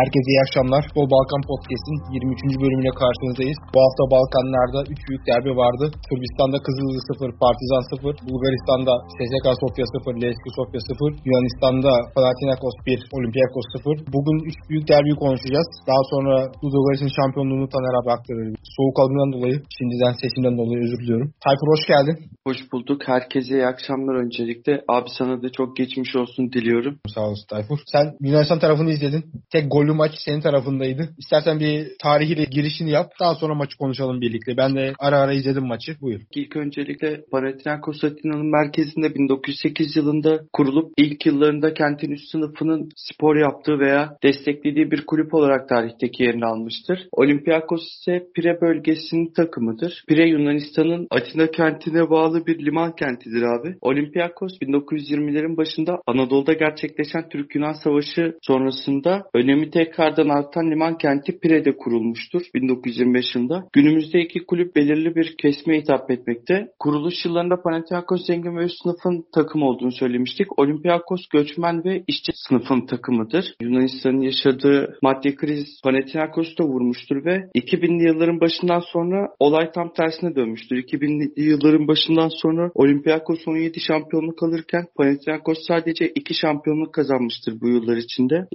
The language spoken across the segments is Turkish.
Herkese iyi akşamlar. Futbol Balkan Podcast'in 23. bölümüyle karşınızdayız. Bu hafta Balkanlarda 3 büyük derbi vardı. Kırgızistan'da Kızılızı 0, Partizan 0, Bulgaristan'da SSK Sofya 0, LSK Sofya 0, Yunanistan'da Panathinaikos 1, Olympiakos 0. Bugün 3 büyük derbiyi konuşacağız. Daha sonra Ludogorets'in şampiyonluğunu Taner abi aktarır. Soğuk algından dolayı, şimdiden sesimden dolayı özür diliyorum. Tayfur hoş geldin. Hoş bulduk. Herkese iyi akşamlar öncelikle. Abi sana da çok geçmiş olsun diliyorum. Sağ olasın Tayfur. Sen Yunanistan tarafını izledin. Tek gollü maç senin tarafındaydı. İstersen bir tarihiyle girişini yap. Daha sonra maçı konuşalım birlikte. Ben de ara ara izledim maçı. Buyur. İlk öncelikle Panathinaikos Atina'nın merkezinde 1908 yılında kurulup ilk yıllarında kentin üst sınıfının spor yaptığı veya desteklediği bir kulüp olarak tarihteki yerini almıştır. Olympiakos ise Pire bölgesinin takımıdır. Pire Yunanistan'ın Atina kentine bağlı bir liman kentidir abi. Olympiakos 1920'lerin başında Anadolu'da gerçekleşen Türk-Yunan Savaşı sonrasında önemi tekrardan artan liman kenti Pire'de kurulmuştur 1925 yılında. Günümüzde iki kulüp belirli bir kesme hitap etmekte. Kuruluş yıllarında Panathinaikos zengin ve üst sınıfın takım olduğunu söylemiştik. Olympiakos göçmen ve işçi sınıfın takımıdır. Yunanistan'ın yaşadığı maddi kriz Panathinaikos'u da vurmuştur ve 2000'li yılların başından sonra olay tam tersine dönmüştür. 2000'li yılların başından sonra Olympiakos 17 şampiyonluk alırken Panathinaikos sadece 2 şampiyonluk kazanmıştır bu yıllar içinde.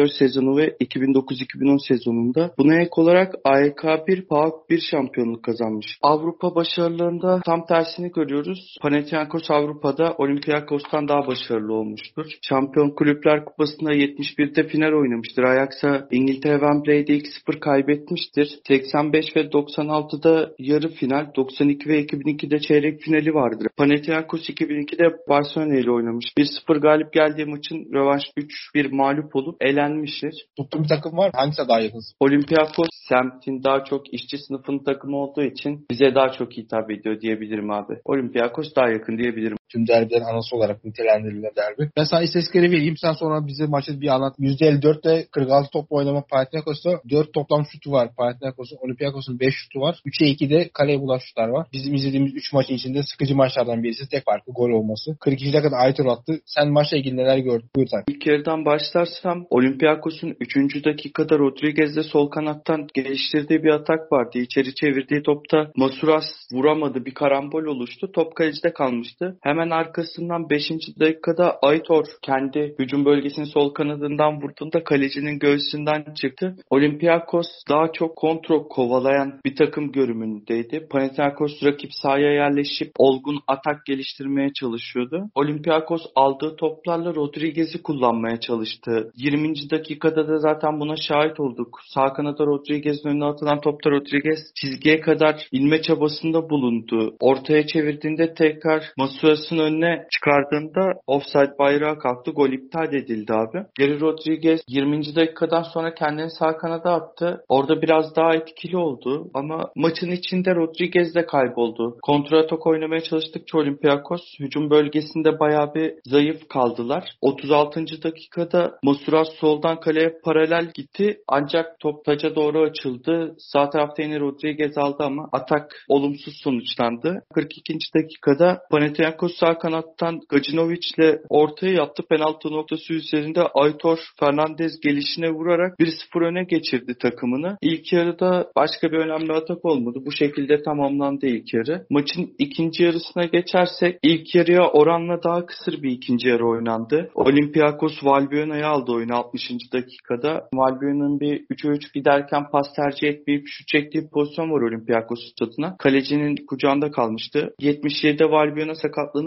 2003-2004 sezonu ve 2009-2010 sezonunda buna ek olarak AYK 1 PAOK 1 şampiyonluk kazanmış. Avrupa başarılarında tam tersini görüyoruz. Panathinaikos Avrupa'da Olympiakos'tan daha başarılı olmuştur. Şampiyon Kulüpler Kupası'nda 71'de final oynamıştır. Ajax'a İngiltere Wembley'de 2-0 kaybetmiştir. 85 ve 96'da yarı final, 92 ve 2002'de çeyrek finali vardır. Panathinaikos 2002'de Barcelona ile oynamış. 1-0 galip geldiği maçın rövanş 3-1 mağlup olup elenmiştir. Tuttuğun bir takım var mı? Hangisi daha yakınsın? Olympiakos semtin daha çok işçi sınıfının takımı olduğu için bize daha çok hitap ediyor diyebilirim abi. Olympiakos daha yakın diyebilirim. Tüm derbilerin anası olarak nitelendirilen derbi. Ben sana istatistikleri vereyim. Sen sonra bize maçı bir anlat. %54 ile 46 topla oynamak Panathinaikos'ta 4 toplam şutu var. Panathinaikos'un, Olympiakos'un 5 şutu var. 3'e 2'de kaleye bulaş şutlar var. Bizim izlediğimiz 3 maçın içinde sıkıcı maçlardan birisi. Tek farkı gol olması. 42. dakikada Aytur attı. Sen maçla ilgili neler gördün? Buyur sen. İlk yarıdan başlarsam Olympiakos'un 3. dakikada Rodriguez'de sol kanattan geliştirdiği bir atak vardı. İçeri çevirdiği topta Masuras vuramadı. Bir karambol oluştu. Top kalecide kalmıştı. Hemen arkasından 5. dakikada Aitor kendi hücum bölgesinin sol kanadından vurduğunda kalecinin göğsünden çıktı. Olympiakos daha çok kontrol kovalayan bir takım görümündeydi. Panathinaikos rakip sahaya yerleşip olgun atak geliştirmeye çalışıyordu. Olympiakos aldığı toplarla Rodriguez'i kullanmaya çalıştı. 20. dakikada da zaten buna şahit olduk. Sağ kanada Rodriguez'in önüne atılan topta Rodriguez çizgiye kadar inme çabasında bulundu. Ortaya çevirdiğinde tekrar Masuras'ın önüne çıkardığında offside bayrağı kalktı. Gol iptal edildi abi. Geri Rodriguez 20. dakikadan sonra kendini sağ kanada attı. Orada biraz daha etkili oldu ama maçın içinde Rodriguez de kayboldu. Kontratak oynamaya çalıştıkça Olympiakos hücum bölgesinde bayağı bir zayıf kaldılar. 36. dakikada Masuras soldan kaleye paralel gitti ancak top taca doğru açıldı. Sağ tarafta yine Rodriguez aldı ama atak olumsuz sonuçlandı. 42. dakikada Panathinaikos sağ kanattan Gacinovic ile ortaya yaptı. Penaltı noktası üzerinde Aitor Fernandez gelişine vurarak 1-0 öne geçirdi takımını. İlk yarıda başka bir önemli atak olmadı. Bu şekilde tamamlandı ilk yarı. Maçın ikinci yarısına geçersek ilk yarıya oranla daha kısır bir ikinci yarı oynandı. Olympiakos Valbuena'yı aldı oyunu 60. dakikada. Valbuena'nın bir 3'e 3 giderken pas tercih etmeyip şut çektiği pozisyon var Olympiakos stadına. Kalecinin kucağında kalmıştı. 77'de Valbuena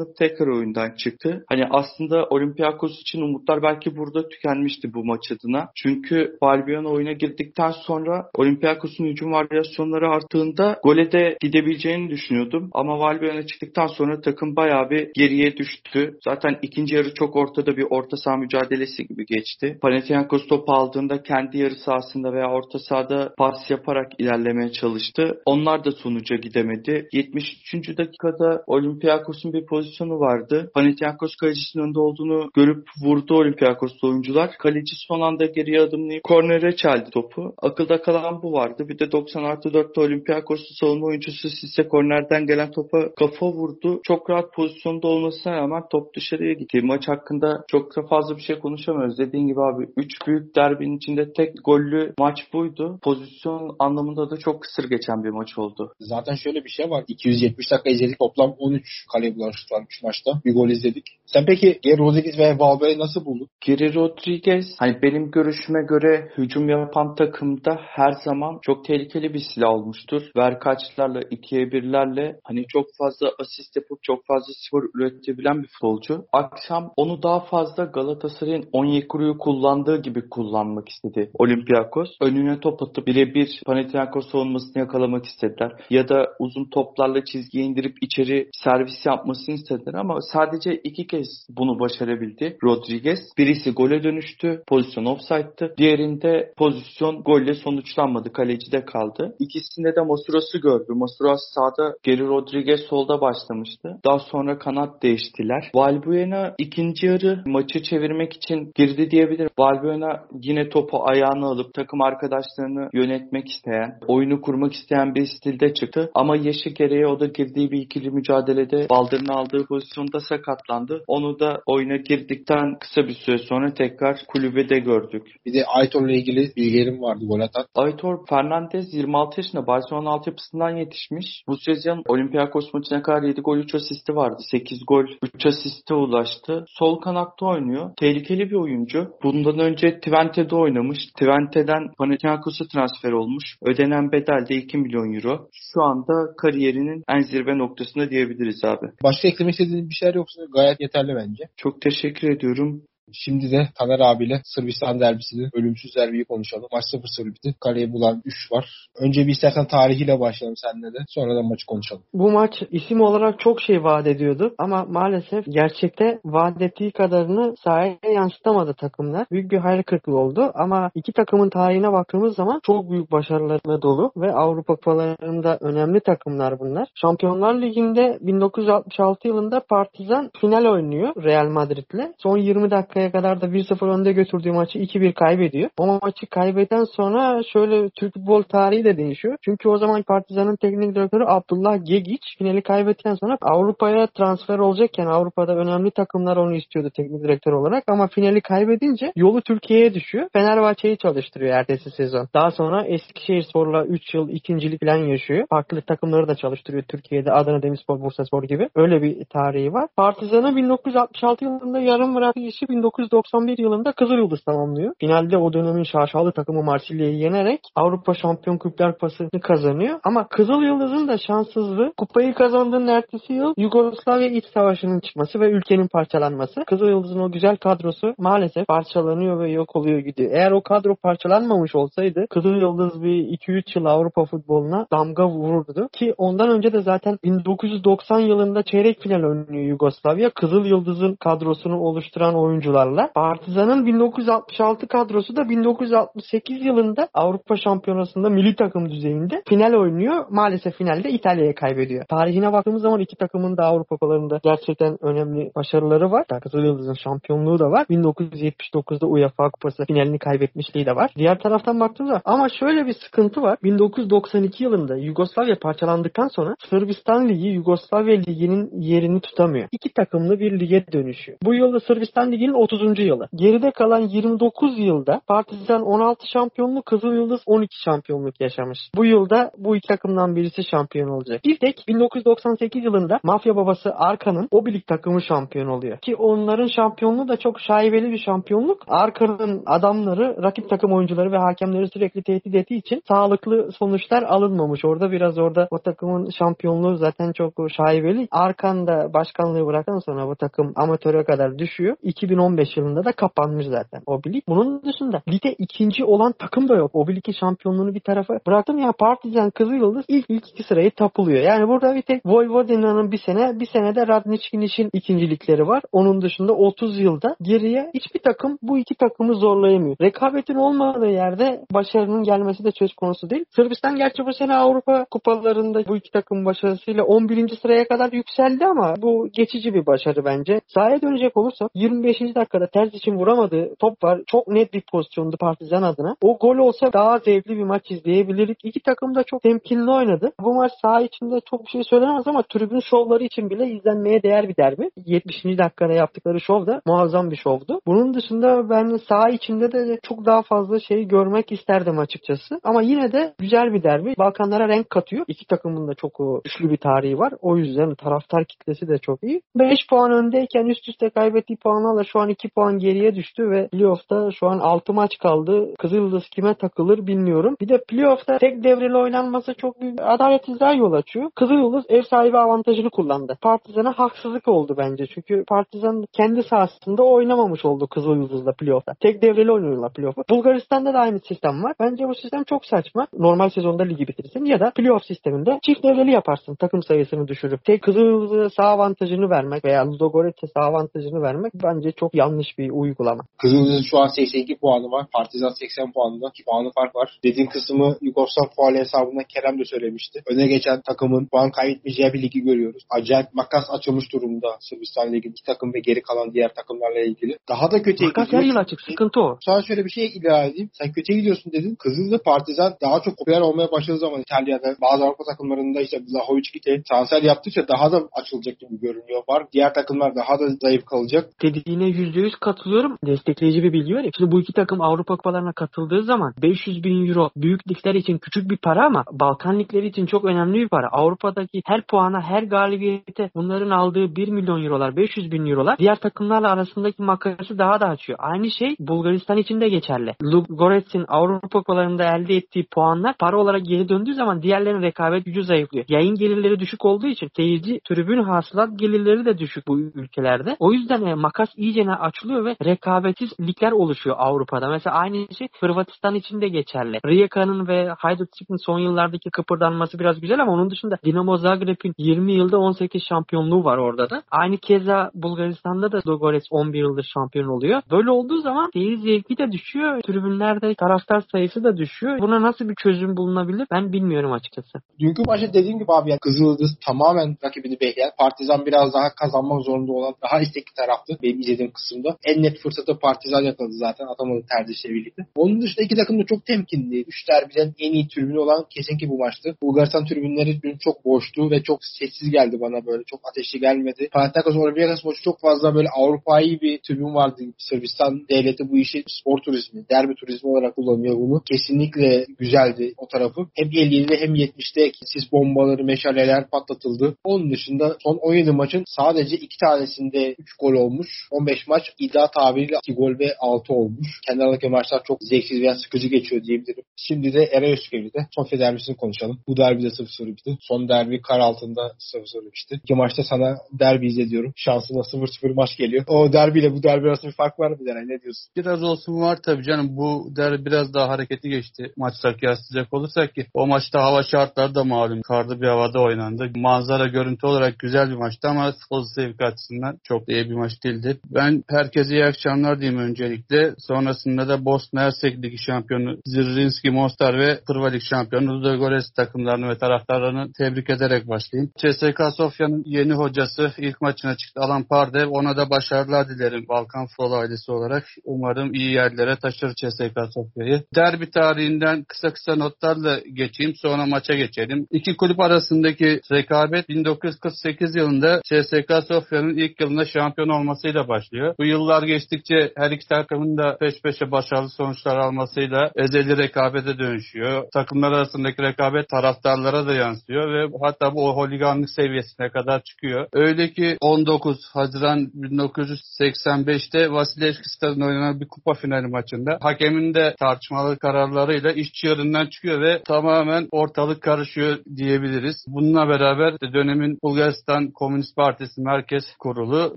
sakatlanıp tekrar oyundan çıktı. Hani aslında Olympiakos için umutlar belki burada tükenmişti bu maç adına. Çünkü Valbuena oyuna girdikten sonra Olympiakos'un hücum varyasyonları arttığında gole de gidebileceğini düşünüyordum. Ama Valbuena çıktıktan sonra takım bayağı bir geriye düştü. Zaten ikinci yarı çok ortada bir orta saha mücadelesi gibi geçti. Panathinaikos topu aldığında kendi yarı sahasında veya orta sahada pas yaparak ilerlemeye çalıştı. Onlar da sonuca gidemedi. 73. dakikada Olympiakos'un bir pozisyon pozisyonu vardı. Panathinaikos kalecisinin önünde olduğunu görüp vurdu Olympiakos oyuncular. Kaleci son anda geriye adımlayıp kornere çeldi topu. Akılda kalan bu vardı. Bir de 90 artı 4'te Olympiakos'un savunma oyuncusu Sisse kornerden gelen topa kafa vurdu. Çok rahat pozisyonda olmasına rağmen top dışarıya gitti. Maç hakkında çok da fazla bir şey konuşamıyoruz. Dediğin gibi abi 3 büyük derbinin içinde tek gollü maç buydu. Pozisyon anlamında da çok kısır geçen bir maç oldu. Zaten şöyle bir şey var. 270 dakika izledik. Toplam 13 kale bulan şut varmış maçta. Bir gol izledik. Sen peki Geri Rodriguez ve Valbuena'yı nasıl buldun? Geri Rodriguez hani benim görüşüme göre hücum yapan takımda her zaman çok tehlikeli bir silah olmuştur. Verkaçlarla, ikiye birlerle hani çok fazla asist yapıp çok fazla skor üretebilen bir futbolcu. Akşam onu daha fazla Galatasaray'ın Onyekuru'yu kullandığı gibi kullanmak istedi Olympiakos. Önüne top atıp birebir Panathinaikos savunmasını yakalamak istediler. Ya da uzun toplarla çizgiye indirip içeri servis yapmasını istediler ama sadece iki kez bunu başarabildi Rodriguez. Birisi gole dönüştü. Pozisyon offside'tı. Diğerinde pozisyon golle sonuçlanmadı. Kalecide kaldı. İkisinde de Masuras'ı gördü. Masuras sağda, Geri Rodriguez solda başlamıştı. Daha sonra kanat değiştiler. Valbuena ikinci yarı maçı çevirmek için girdi diyebilirim. Valbuena yine topu ayağına alıp takım arkadaşlarını yönetmek isteyen, oyunu kurmak isteyen bir stilde çıktı. Ama yaşı gereği o da girdiği bir ikili mücadelede baldırını aldığı pozisyonda sakatlandı. Onu da oyuna girdikten kısa bir süre sonra tekrar kulübede gördük. Bir de Aitor'la ilgili bilgilerim vardı gol atan. Aitor Fernandez 26 yaşında Barcelona altyapısından yetişmiş. Bu sezon Olympiakos maçına kadar 7 gol 3 asisti vardı. 8 gol 3 asiste ulaştı. Sol kanatta oynuyor. Tehlikeli bir oyuncu. Bundan önce Twente'de oynamış. Twente'den Panathinaikos'a transfer olmuş. Ödenen bedel de 2 milyon euro. Şu anda kariyerinin en zirve noktasında diyebiliriz abi. Başka eklemek istediğiniz bir şeyler yoksa gayet yeterli bence. Çok teşekkür ediyorum. Şimdi de Taner abiyle Sırbistan derbisini, ölümsüz derbiyi konuşalım. Maç 0-0 bitti. Kaleyi bulan 3 var. Önce bir istersen tarihiyle başlayalım seninle de. Sonra da maçı konuşalım. Bu maç isim olarak çok şey vaat ediyordu ama maalesef gerçekte vaat ettiği kadarını sahaya yansıtamadı takımlar. Büyük bir hayal kırıklığı oldu ama iki takımın tarihine baktığımız zaman çok büyük başarılarla dolu ve Avrupa kupalarında önemli takımlar bunlar. Şampiyonlar Ligi'nde 1966 yılında Partizan final oynuyor Real Madrid'le. Son 20 dakikaya kadar da 1-0 önde götürdüğü maçı 2-1 kaybediyor. O maçı kaybeden sonra şöyle Türk futbol tarihi de değişiyor. Çünkü o zaman Partizan'ın teknik direktörü Abdullah Gegic finali kaybettikten sonra Avrupa'ya transfer olacakken Avrupa'da önemli takımlar onu istiyordu teknik direktör olarak ama finali kaybedince yolu Türkiye'ye düşüyor. Fenerbahçe'yi çalıştırıyor ertesi sezon. Daha sonra Eskişehir Spor'la 3 yıl ikincilik falan yaşıyor. Farklı takımları da çalıştırıyor Türkiye'de. Adana Demirspor, Bursaspor gibi. Öyle bir tarihi var. Partizan'ı 1966 yılında yarım bıraktığı işi 1991 yılında Kızılyıldız tamamlıyor. Finalde o dönemin şaşalı takımı Marsilya'yı yenerek Avrupa Şampiyon Kulüpler Kupası'nı kazanıyor. Ama Kızıl Yıldız'ın da şanssızlığı kupayı kazandığının ertesi yıl Yugoslavya İç Savaşı'nın çıkması ve ülkenin parçalanması. Kızıl Yıldız'ın o güzel kadrosu maalesef parçalanıyor ve yok oluyor gidiyor. Eğer o kadro parçalanmamış olsaydı Kızıl Yıldız bir 2-3 yıl Avrupa futboluna damga vururdu. Ki ondan önce de zaten 1990 yılında çeyrek final oynuyor Yugoslavya. Kızıl Yıldız'ın kadrosunu oluşturan oyuncularla. Partizan'ın 1966 kadrosu da 1968 yılında Avrupa Şampiyonası'nda milli takım düzeyinde final oynuyor. Maalesef finalde İtalya'ya kaybediyor. Tarihine baktığımız zaman iki takımın da Avrupa kupalarında gerçekten önemli başarıları var. Kızıl Yıldız'ın şampiyonluğu da var. 1979'da UEFA Kupası finalini kaybetmişliği de var. Diğer taraftan baktığımızda ama şöyle bir sıkıntı var. 1992 yılında Yugoslavya parçalandıktan sonra Sırbistan Ligi Yugoslavya Ligi'nin yerini tutamıyor. İki takımlı bir lige dönüşüyor. Bu yılda Sırbistan Ligi'nin 30. yılı. Geride kalan 29 yılda Partizan 16 şampiyonluk, Kızıl Yıldız 12 şampiyonluk yaşamış. Bu yılda bu iki takımdan birisi şampiyon olacak. Bir tek 1998 yılında mafya babası Arka'nın o birlik takımı şampiyon oluyor. Ki onların şampiyonluğu da çok şaibeli bir şampiyonluk. Arka'nın adamları, rakip takım oyuncuları ve hakemleri sürekli tehdit ettiği için sağlıklı sonuçlar alınmamış. Orada biraz orada o takımın şampiyonluğu zaten çok şaibeli. Arkan da başkanlığı bırakan sonra bu takım amatöre kadar düşüyor. 2011 2015 yılında da kapanmış zaten o lig. Bunun dışında ligde ikinci olan takım da yok. O ligin şampiyonluğunu bir tarafa bıraktım ya Partizan Kızılyıldız ilk ilk iki sırayı tapılıyor. Yani burada bir tek Vojvodina'nın bir sene bir sene de Radničkinić'in ikincilikleri var. Onun dışında 30 yılda geriye hiçbir takım bu iki takımı zorlayamıyor. Rekabetin olmadığı yerde başarının gelmesi de söz konusu değil. Sırbistan gerçi bu sene Avrupa kupalarında bu iki takım başarısıyla 11. sıraya kadar yükseldi ama bu geçici bir başarı bence. Sahaya dönecek olursak 25. dakikada ters için vuramadığı top var. Çok net bir pozisyondu Partizan adına. O gol olsa daha zevkli bir maç izleyebilirdik. İki takım da çok temkinli oynadı. Bu maç saha içinde çok bir şey söylenemez ama tribün şovları için bile izlenmeye değer bir derbi. 70. dakikada yaptıkları şov da muazzam bir şovdu. Bunun dışında ben saha içinde de çok daha fazla şey görmek isterdim açıkçası. Ama yine de güzel bir derbi. Balkanlara renk katıyor. İki takımın da çok güçlü bir tarihi var. O yüzden taraftar kitlesi de çok iyi. 5 puan öndeyken üst üste kaybettiği puanlarla şu an 2 puan geriye düştü ve playoff'ta şu an 6 maç kaldı. Kızıldız kime takılır bilmiyorum. Bir de playoff'ta tek devreli oynanması çok büyük adaletsizliğe yol açıyor. Kızıldız ev sahibi avantajını kullandı. Partizan'a haksızlık oldu bence. Çünkü Partizan kendi sahasında oynamamış oldu Kızıldız'la playoff'ta. Tek devreli oynuyorlar playoff'u. Bulgaristan'da da aynı sistem var. Bence bu sistem çok saçma. Normal sezonda ligi bitirsin ya da playoff sisteminde çift devreli yaparsın takım sayısını düşürüp. Tek Kızıldız'a sağ avantajını vermek veya Ludogorets'e sağ avantajını vermek bence çok yanlış bir uygulama. Kızıldız'ın şu an 82 puanı var. Partizan 80 puanında. 2 puanı fark var. Dediğin kısmı Yugoslav faal hesabında Kerem de söylemişti. Öne geçen takımın puan kaybetmeyeceği bir ligi görüyoruz. Acayip makas açılmış durumda Sırbistan Ligi iki takım ve geri kalan diğer takımlarla ilgili. Daha da kötüye Makas gidiyor. her yıl açık. Sıkıntı o. Sana şöyle bir şey ilave edeyim. Sen kötüye gidiyorsun dedin. Kızıldı Partizan daha çok popüler olmaya başladığı zaman İtalya'da bazı Avrupa takımlarında işte Vlahovic gitti. Transfer yaptıkça daha da açılacak gibi görünüyor. Var. Diğer takımlar daha da zayıf kalacak. Dediğine %100 katılıyorum. Destekleyici bir bilgi var ya. Şimdi bu iki takım Avrupa kupalarına katıldığı zaman 500 bin euro büyük ligler için küçük bir para ama Balkan ligleri için çok önemli bir para. Avrupa'daki her puana, her galibiyete bunların aldığı 1 milyon eurolar, 500 bin eurolar diğer takımlarla arasındaki makası daha da açıyor. Aynı şey Bulgaristan için de geçerli. Ludogorets'in Avrupa kupalarında elde ettiği puanlar para olarak geri döndüğü zaman diğerlerinin rekabet gücü zayıflıyor. Yayın gelirleri düşük olduğu için seyirci tribün hasılat gelirleri de düşük bu ülkelerde. O yüzden e, makas iyicene açılıyor ve rekabetsiz ligler oluşuyor Avrupa'da. Mesela aynı şey Hırvatistan için de geçerli. Rijeka'nın ve Hajdukspil'in son yıllardaki kıpırdanması biraz güzel ama onun dışında Dinamo Zagreb'in 20 yılda 18 şampiyonluğu var orada da. Aynı keza Bulgaristan'da da Ludogorets 11 yıldır şampiyon oluyor. Böyle olduğu zaman seyir zevki de düşüyor. Tribünlerde taraftar sayısı da düşüyor. Buna nasıl bir çözüm bulunabilir ben bilmiyorum açıkçası. Dünkü maçta dediğim gibi abi yani Kızıldız tamamen rakibini bekleyen. Partizan biraz daha kazanmak zorunda olan daha istekli taraftı benim izlediğim kısımda. En net fırsatı Partizan yakaladı zaten atamadı tercihle birlikte. Onun dışında iki takım da çok temkinli. Üç derbiden en iyi tribünü olan kesin ki bu maçtı. Bulgaristan tribünleri dün çok boştu ve çok sessiz geldi bana böyle. Çok ateşli gelmedi. Panathinaikos Olympiakos maçı çok fazla böyle Avrupa'yı bir tribün vardı. Sırbistan devleti bu işi spor turizmi, derbi turizmi olarak kullanıyor bunu. Kesinlikle güzeldi o tarafı. Hem 57'de hem 70'de sis bombaları, meşaleler patlatıldı. Onun dışında son 17 maçın sadece iki tanesinde 3 gol olmuş. 15 maç iddia tabiriyle 2 gol ve 6 olmuş. Kendi aradaki maçlar çok zevksiz veya sıkıcı geçiyor diyebilirim. Şimdi de Eraüsküp'de Sofya derbisini konuşalım. Bu derbi de 0-0 bitti. Son derbi kar altında 0-0 bitti. İki maçta sana derbi izlediyorum. Şansına 0-0 maç geliyor. O derbiyle bu derbi arasında bir fark var mı Deray? Ne diyorsun? Biraz olsun var tabii canım. Bu derbi biraz daha hareketli geçti. Maçlar kıyaslayacak olursak ki o maçta hava şartları da malum. Karlı bir havada oynandı. Manzara görüntü olarak güzel bir maçtı ama futbol zevki açısından çok iyi bir maç değildi. Ben herkese iyi akşamlar diyeyim öncelikle. Sonrasında da Bosna Hersek Ligi şampiyonu Zrinski Mostar ve Prva Lig şampiyonu Ludogorets takımlarını ve taraftarlarını tebrik ederek başlayayım. CSK Sofya'nın yeni hocası ilk maçına çıktı Alan Pardev. Ona da başarılar dilerim Balkan Futbol ailesi olarak. Umarım iyi yerlere taşır CSK Sofya'yı. Derbi tarihinden kısa kısa notlarla geçeyim sonra maça geçelim. İki kulüp arasındaki rekabet 1948 yılında CSK Sofya'nın ilk yılında şampiyon olmasıyla başlıyor. Bu yıllar geçtikçe her iki takımın da peş peşe başarılı sonuçlar almasıyla ezeli rekabete dönüşüyor. Takımlar arasındaki rekabet taraftarlara da yansıyor ve hatta bu holiganlık seviyesine kadar çıkıyor. Öyle ki 19 Haziran 1985'te Vasilevski Stadı'nda oynanan bir kupa finali maçında hakemin de tartışmalı kararlarıyla iş çığırından çıkıyor ve tamamen ortalık karışıyor diyebiliriz. Bununla beraber dönemin Bulgaristan Komünist Partisi Merkez Kurulu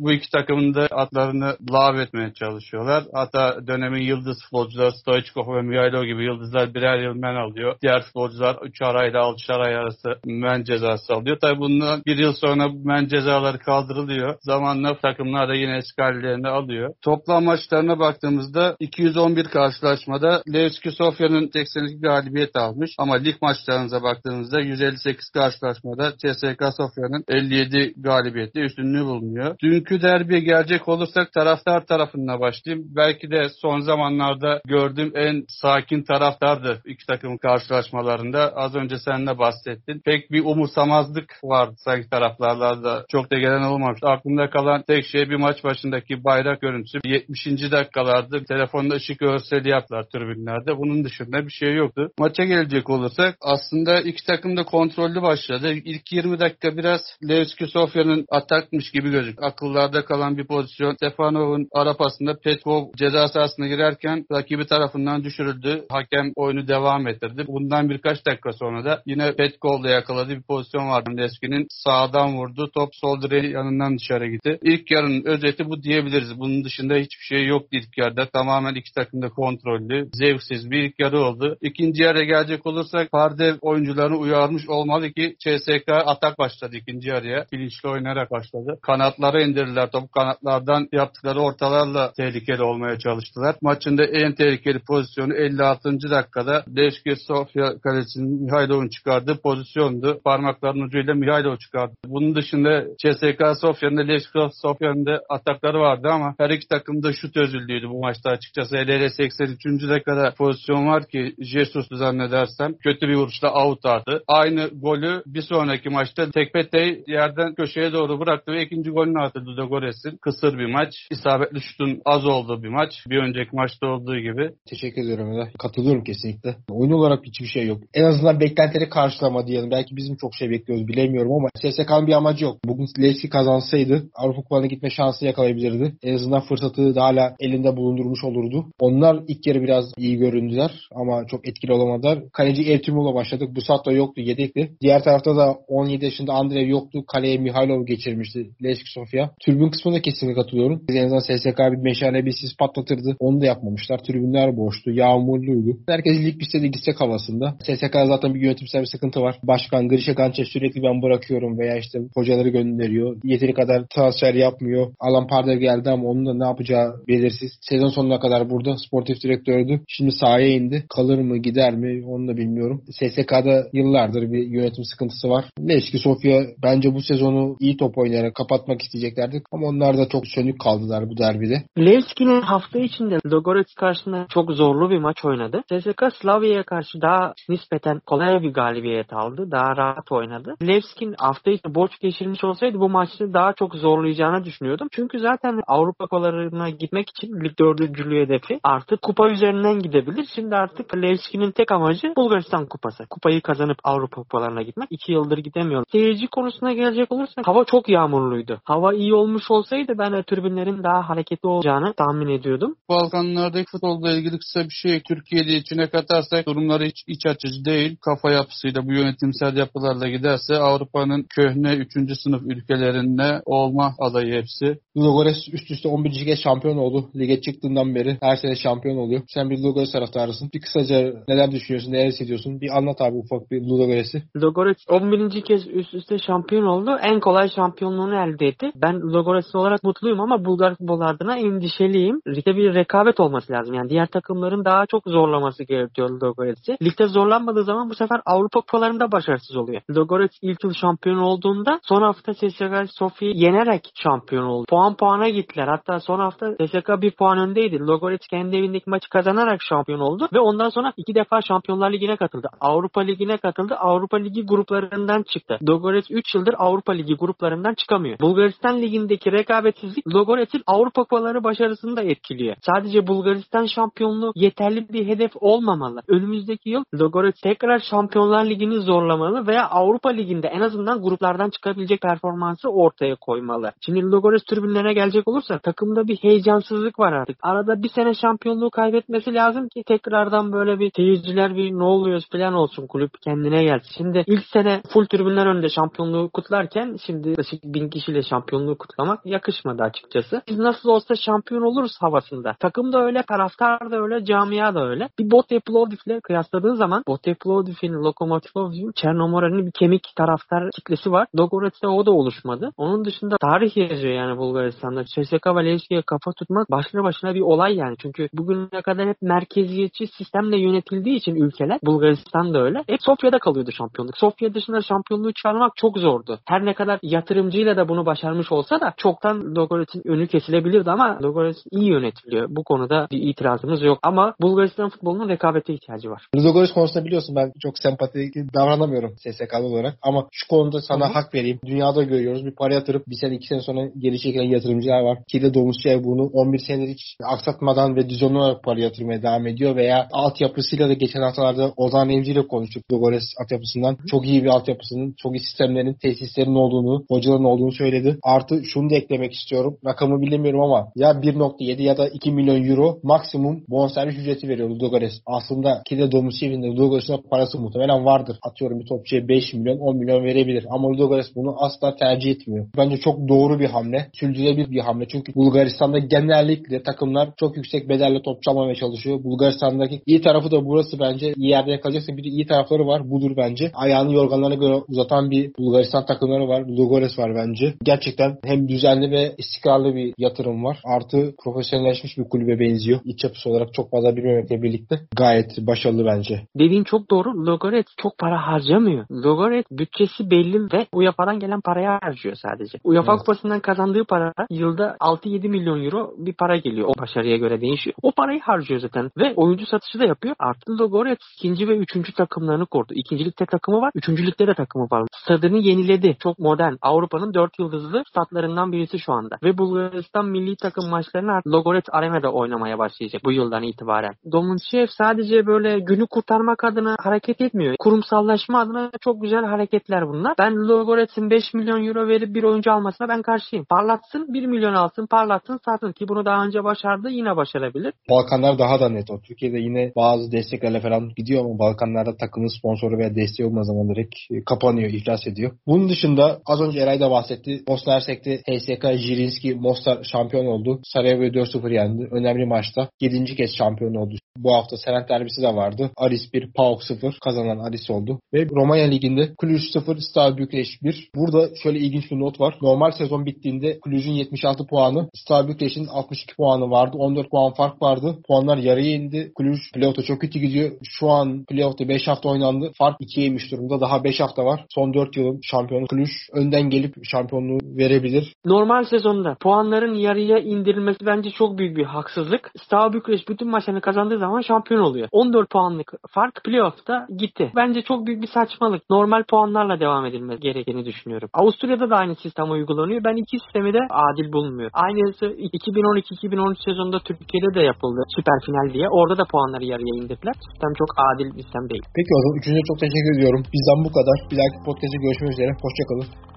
bu iki takımın da adlarını futbolcularını lav etmeye çalışıyorlar. Hatta dönemin yıldız futbolcuları Stoichkov ve Mihailov gibi yıldızlar birer yıl men alıyor. Diğer futbolcular 3 arayla 6 ay arası men cezası alıyor. Tabi bundan bir yıl sonra men cezaları kaldırılıyor. Zamanla takımlar da yine eski hallerini alıyor. Toplam maçlarına baktığımızda 211 karşılaşmada Levski Sofya'nın 82 galibiyet almış ama lig maçlarınıza baktığımızda 158 karşılaşmada CSK Sofya'nın 57 galibiyeti üstünlüğü bulunuyor. Dünkü derbiye gelecek olursak taraftar tarafına başlayayım. Belki de son zamanlarda gördüğüm en sakin taraftardı iki takım karşılaşmalarında. Az önce sen de bahsettin. Pek bir umursamazlık vardı sanki taraflarlarda. Çok da gelen olmamış. Aklımda kalan tek şey bir maç başındaki bayrak görüntüsü. 70. dakikalarda telefonda ışık görseli yaptılar tribünlerde. Bunun dışında bir şey yoktu. Maça gelecek olursak aslında iki takım da kontrollü başladı. İlk 20 dakika biraz Levski Sofya'nın atakmış gibi gözük. Akıllarda kalan bir pozisyon. Stefanov'un arapasında Petkov ceza sahasına girerken rakibi tarafından düşürüldü. Hakem oyunu devam ettirdi. Bundan birkaç dakika sonra da yine Petkov'la yakaladığı bir pozisyon vardı. Levski'nin sağdan vurdu. Top sol direği yanından dışarı gitti. İlk yarının özeti bu diyebiliriz. Bunun dışında hiçbir şey yoktu ilk yarıda. Tamamen iki takım da kontrollü, zevksiz bir ilk yarı oldu. İkinci yarıya gelecek olursak Pardev oyuncularını uyarmış olmalı ki CSK atak başladı ikinci yarıya. Bilinçli oynayarak başladı. Kanatlara indirdiler. Top kanatlardan yaptıkları ortalarla tehlikeli olmaya çalıştılar. Maçın da en tehlikeli pozisyonu 56. dakikada Leşke Sofya kalesinin Mihailov'un çıkardığı pozisyondu. Parmaklarının ucuyla Mihailov çıkardı. Bunun dışında CSK Sofya'nın da Leşke Sofya'nın da atakları vardı ama her iki takım da şut özürlüydü bu maçta açıkçası. hele 83. dakikada pozisyon var ki Jesus zannedersem kötü bir vuruşla out attı. Aynı golü bir sonraki maçta Tekpetey yerden köşeye doğru bıraktı ve ikinci golünü attı Ludogorets'in. Kısır bir maç. İsabetli şutun az olduğu bir maç. Bir önceki maçta olduğu gibi. Teşekkür ediyorum Eda. Katılıyorum kesinlikle. Oyun olarak hiçbir şey yok. En azından beklentileri karşılama diyelim. Belki bizim çok şey bekliyoruz bilemiyorum ama CSK'nın bir amacı yok. Bugün Leipzig kazansaydı Avrupa Kupası'na gitme şansı yakalayabilirdi. En azından fırsatı da hala elinde bulundurmuş olurdu. Onlar ilk yarı biraz iyi göründüler ama çok etkili olamadılar. Kaleci Ertuğrul'la başladık. Bu da yoktu yedekli. Diğer tarafta da 17 yaşında Andrev yoktu. Kaleye Mihailov geçirmişti Levski Sofia. Tribün kısmına kesinlikle katılıyorum. En azından SSK bir meşale bir sis patlatırdı. Onu da yapmamışlar. Tribünler boştu. Yağmurluydu. Herkes lig bitse gitsek havasında. SSK zaten bir yönetimsel bir sıkıntı var. Başkan Grisha Gançe sürekli ben bırakıyorum veya işte hocaları gönderiyor. Yeteri kadar transfer yapmıyor. Alan Pardev geldi ama onun da ne yapacağı belirsiz. Sezon sonuna kadar burada sportif direktördü. Şimdi sahaya indi. Kalır mı gider mi onu da bilmiyorum. SSK'da yıllardır bir yönetim sıkıntısı var. Leşki Sofya bence bu sezonu iyi top oynayarak kapatmak isteyeceklerdi. Ama onlar da çok sönük kaldılar bu derbide. Levski'nin hafta içinde Logorets karşısında çok zorlu bir maç oynadı. CSK Slavya'ya karşı daha nispeten kolay bir galibiyet aldı. Daha rahat oynadı. Levski'nin hafta içinde borç geçirmiş olsaydı bu maçı daha çok zorlayacağını düşünüyordum. Çünkü zaten Avrupa kupalarına gitmek için lig dördüncülüğü hedefi artık kupa üzerinden gidebilir. Şimdi artık Levski'nin tek amacı Bulgaristan kupası. Kupayı kazanıp Avrupa kupalarına gitmek. İki yıldır gidemiyor. Seyirci konusuna gelecek olursak hava çok yağmurluydu. Hava iyi olmuş olsaydı ben de tribünlerin daha hareketli olacağını tahmin ediyordum. Balkanlardaki futbolla ilgili kısa bir şey Türkiye'de içine katarsak durumları hiç iç açıcı değil. Kafa yapısıyla bu yönetimsel yapılarla giderse Avrupa'nın köhne 3. sınıf ülkelerinde olma adayı hepsi. Ludogorets üst üste 11. kez şampiyon oldu. Lige çıktığından beri her sene şampiyon oluyor. Sen bir Ludogorets taraftarısın. Bir kısaca neler düşünüyorsun, neler hissediyorsun? Bir anlat abi ufak bir Ludogorets'i. Ludogorets 11. kez üst üste şampiyon oldu. En kolay şampiyonluğunu elde etti. Ben Ludogorets olarak mutluyum ama Bulgar futbol adına endişeliyim. Ligde bir rekabet olması lazım. Yani diğer takımların daha çok zorlaması gerekiyor Ludogorets'i. Ligde zorlanmadığı zaman bu sefer Avrupa kupalarında başarısız oluyor. Ludogorets ilk yıl şampiyon olduğunda son hafta CSKA Sofya'yı yenerek şampiyon oldu. Puan puana gittiler. Hatta son hafta CSKA bir puan öndeydi. Ludogorets kendi evindeki maçı kazanarak şampiyon oldu ve ondan sonra iki defa Şampiyonlar Ligi'ne katıldı. Avrupa Ligi'ne katıldı. Avrupa Ligi gruplarından çıktı. Ludogorets 3 yıldır Avrupa Ligi gruplarından çıkamıyor. Bulgaristan Ligi'ndeki rekabetsizlik Ludogorets'in Avrupa kupaları başarısını da etkiliyor. Sadece Bulgaristan şampiyonluğu yeterli bir hedef olmamalı. Önümüzdeki yıl Ludogorets tekrar Şampiyonlar Ligi'ni zorlamalı veya Avrupa Ligi'nde en azından gruplardan çıkabilecek performansı ortaya koymalı. Şimdi Ludogorets tribünlerine gelecek olursa takımda bir heyecansızlık var artık. Arada bir sene şampiyonluğu kaybetmesi lazım ki tekrardan böyle bir seyirciler bir ne oluyor falan olsun kulüp kendine gelsin. Şimdi ilk sene full tribünler önünde şampiyonluğu kutlarken şimdi yaklaşık bin kişiyle şampiyonluğu kutlamak yakışmadı açıkçası. Açıkçası. Biz nasıl olsa şampiyon oluruz havasında. Takım da öyle, taraftar da öyle, camia da öyle. Bir Bote Plovdiv'le kıyasladığın zaman Bote Plovdiv'in, Lokomotiv Plovdiv'in, Çernomora'nın bir kemik taraftar kitlesi var. Dogorets'te o da oluşmadı. Onun dışında tarih yazıyor yani Bulgaristan'da. CSKA ve Levski'ye kafa tutmak başlı başına bir olay yani. Çünkü bugüne kadar hep merkeziyetçi sistemle yönetildiği için ülkeler Bulgaristan da öyle. Hep Sofya'da kalıyordu şampiyonluk. Sofya dışında şampiyonluğu çıkarmak çok zordu. Her ne kadar yatırımcıyla da bunu başarmış olsa da çoktan Dogorets'in önü kesilebilirdi ama Dogorets iyi yönetiliyor. Bu konuda bir itirazımız yok. Ama Bulgaristan futbolunun rekabete ihtiyacı var. Ludogorets konusunda biliyorsun ben çok sempatik davranamıyorum SSK'lı olarak. Ama şu konuda sana Hı hı. hak vereyim. Dünyada görüyoruz. Bir para yatırıp bir sene iki sene sonra geri çekilen yatırımcılar var. Kile Domuzçay bunu 11 senedir hiç aksatmadan ve düzenli olarak para yatırmaya devam ediyor. Veya altyapısıyla da geçen haftalarda Ozan Evci ile konuştuk Ludogorets altyapısından. Çok iyi bir altyapısının, çok iyi sistemlerin, tesislerin olduğunu, hocaların olduğunu söyledi. Artı şunu da eklemek istiyorum. Rakamı bilemiyorum ama ya 1.7 ya da 2 milyon euro maksimum bonservis ücreti veriyor Ludogorets. Aslında Kile Domuzçay'ın da Ludogorets'in parası muhtemelen vardır. Atıyorum bir topçuya 5 milyon, 10 milyon verebilir. Ama Ludogorets bunu asla tercih etmiyor. Bence çok doğru bir hamle. Sürdürülebilir bir hamle. Çünkü Bulgaristan'da genellikle takımlar çok yüksek bedelle topçu almaya çalışıyor. Bulgaristan'daki iyi tarafı da burası bence. İyi yerde yakalayacaksa bir de iyi tarafları var. Budur bence. Ayağını yorganlarına göre uzatan bir Bulgaristan takımları var. Ludogorets var bence. Gerçekten hem düzenli ve istikrarlı bir yatırım var. Artı profesyonelleşmiş bir kulübe benziyor. İç yapısı olarak çok fazla bilmemekle birlikte gayet başarılı bence. Dediğin çok doğru. Logorets çok para harcamıyor. Logorets bütçesi belli ve UEFA'dan gelen paraya harcıyor sadece. UEFA Evet. kupasından kazandığı para yılda 6-7 milyon euro bir para geliyor. O başarıya göre değişiyor. O parayı harcıyor zaten ve oyuncu satışı da yapıyor. Artı Logorets ikinci ve üçüncü takımlarını kurdu. İkincilikte takımı var. Üçüncülükte de takımı var. Stadını yeniledi. Çok modern. Avrupa'nın dört yıldızlı statlarından birisi şu anda. Ve Bulgaristan milli takım maçlarını artık Logorets Arena'da oynamaya başlayacak bu yıldan itibaren. Domunchev sadece böyle günü kurtarmak adına hareket etmiyor. Kurumsallaşma adına çok güzel hareketler bunlar. Ben Logorets'in 5 milyon euro verip bir oyuncu almasına ben karşıyım. Parlatsın 1 milyon alsın parlatsın satsın ki bunu daha önce başardı yine başarabilir. Balkanlar daha da net o. Türkiye'de yine bazı desteklerle falan gidiyor ama Balkanlarda takımın sponsoru veya desteği olmadığı zaman direkt e, kapanıyor, iflas ediyor. Bunun dışında az önce Eray da bahsetti. Bosna Hersek'te HSK Jirinski Mostar şampiyon oldu. Sarajevo'yu 4-0 yendi. Önemli maçta. 7. kez şampiyon oldu. Bu hafta Serent derbisi de vardı. Aris 1, PAOK 0 kazanan Aris oldu. Ve Romanya Ligi'nde Cluj 0, Steaua Bükreş 1. Burada şöyle ilginç bir not var. Normal sezon bittiğinde Cluj'un 76 puanı, Steaua Bükreş'in 62 puanı vardı. 14 puan fark vardı. Puanlar yarıya indi. Cluj playoff'ta çok kötü gidiyor. Şu an playoff'ta 5 hafta oynandı. Fark 2'ye inmiş durumda. Daha 5 hafta var. Son 4 yılın şampiyonu Cluj önden gelip şampiyonluğu verebilir. Normal sezonda puanların yarıya indirilmesi bence çok büyük bir haksızlık. Steaua Bükreş bütün maçlarını kazandığı zaman şampiyon oluyor. 14 puanlık fark playoff'ta gitti. Bence çok büyük bir saçmalık. Normal puanlarla devam edilmesi gerektiğini düşünüyorum. Avusturya'da da aynı sistem uygulanıyor. Ben iki sistemi de adil bulmuyorum. Aynısı 2012-2013 sezonunda Türkiye'de de yapıldı. Süper final diye. Orada da puanları yarıya indirdiler. Sistem çok adil bir sistem değil. Peki o zaman üçüncüye çok teşekkür ediyorum. Bizden bu kadar. Bir dahaki podcast'te görüşmek üzere. Hoşçakalın.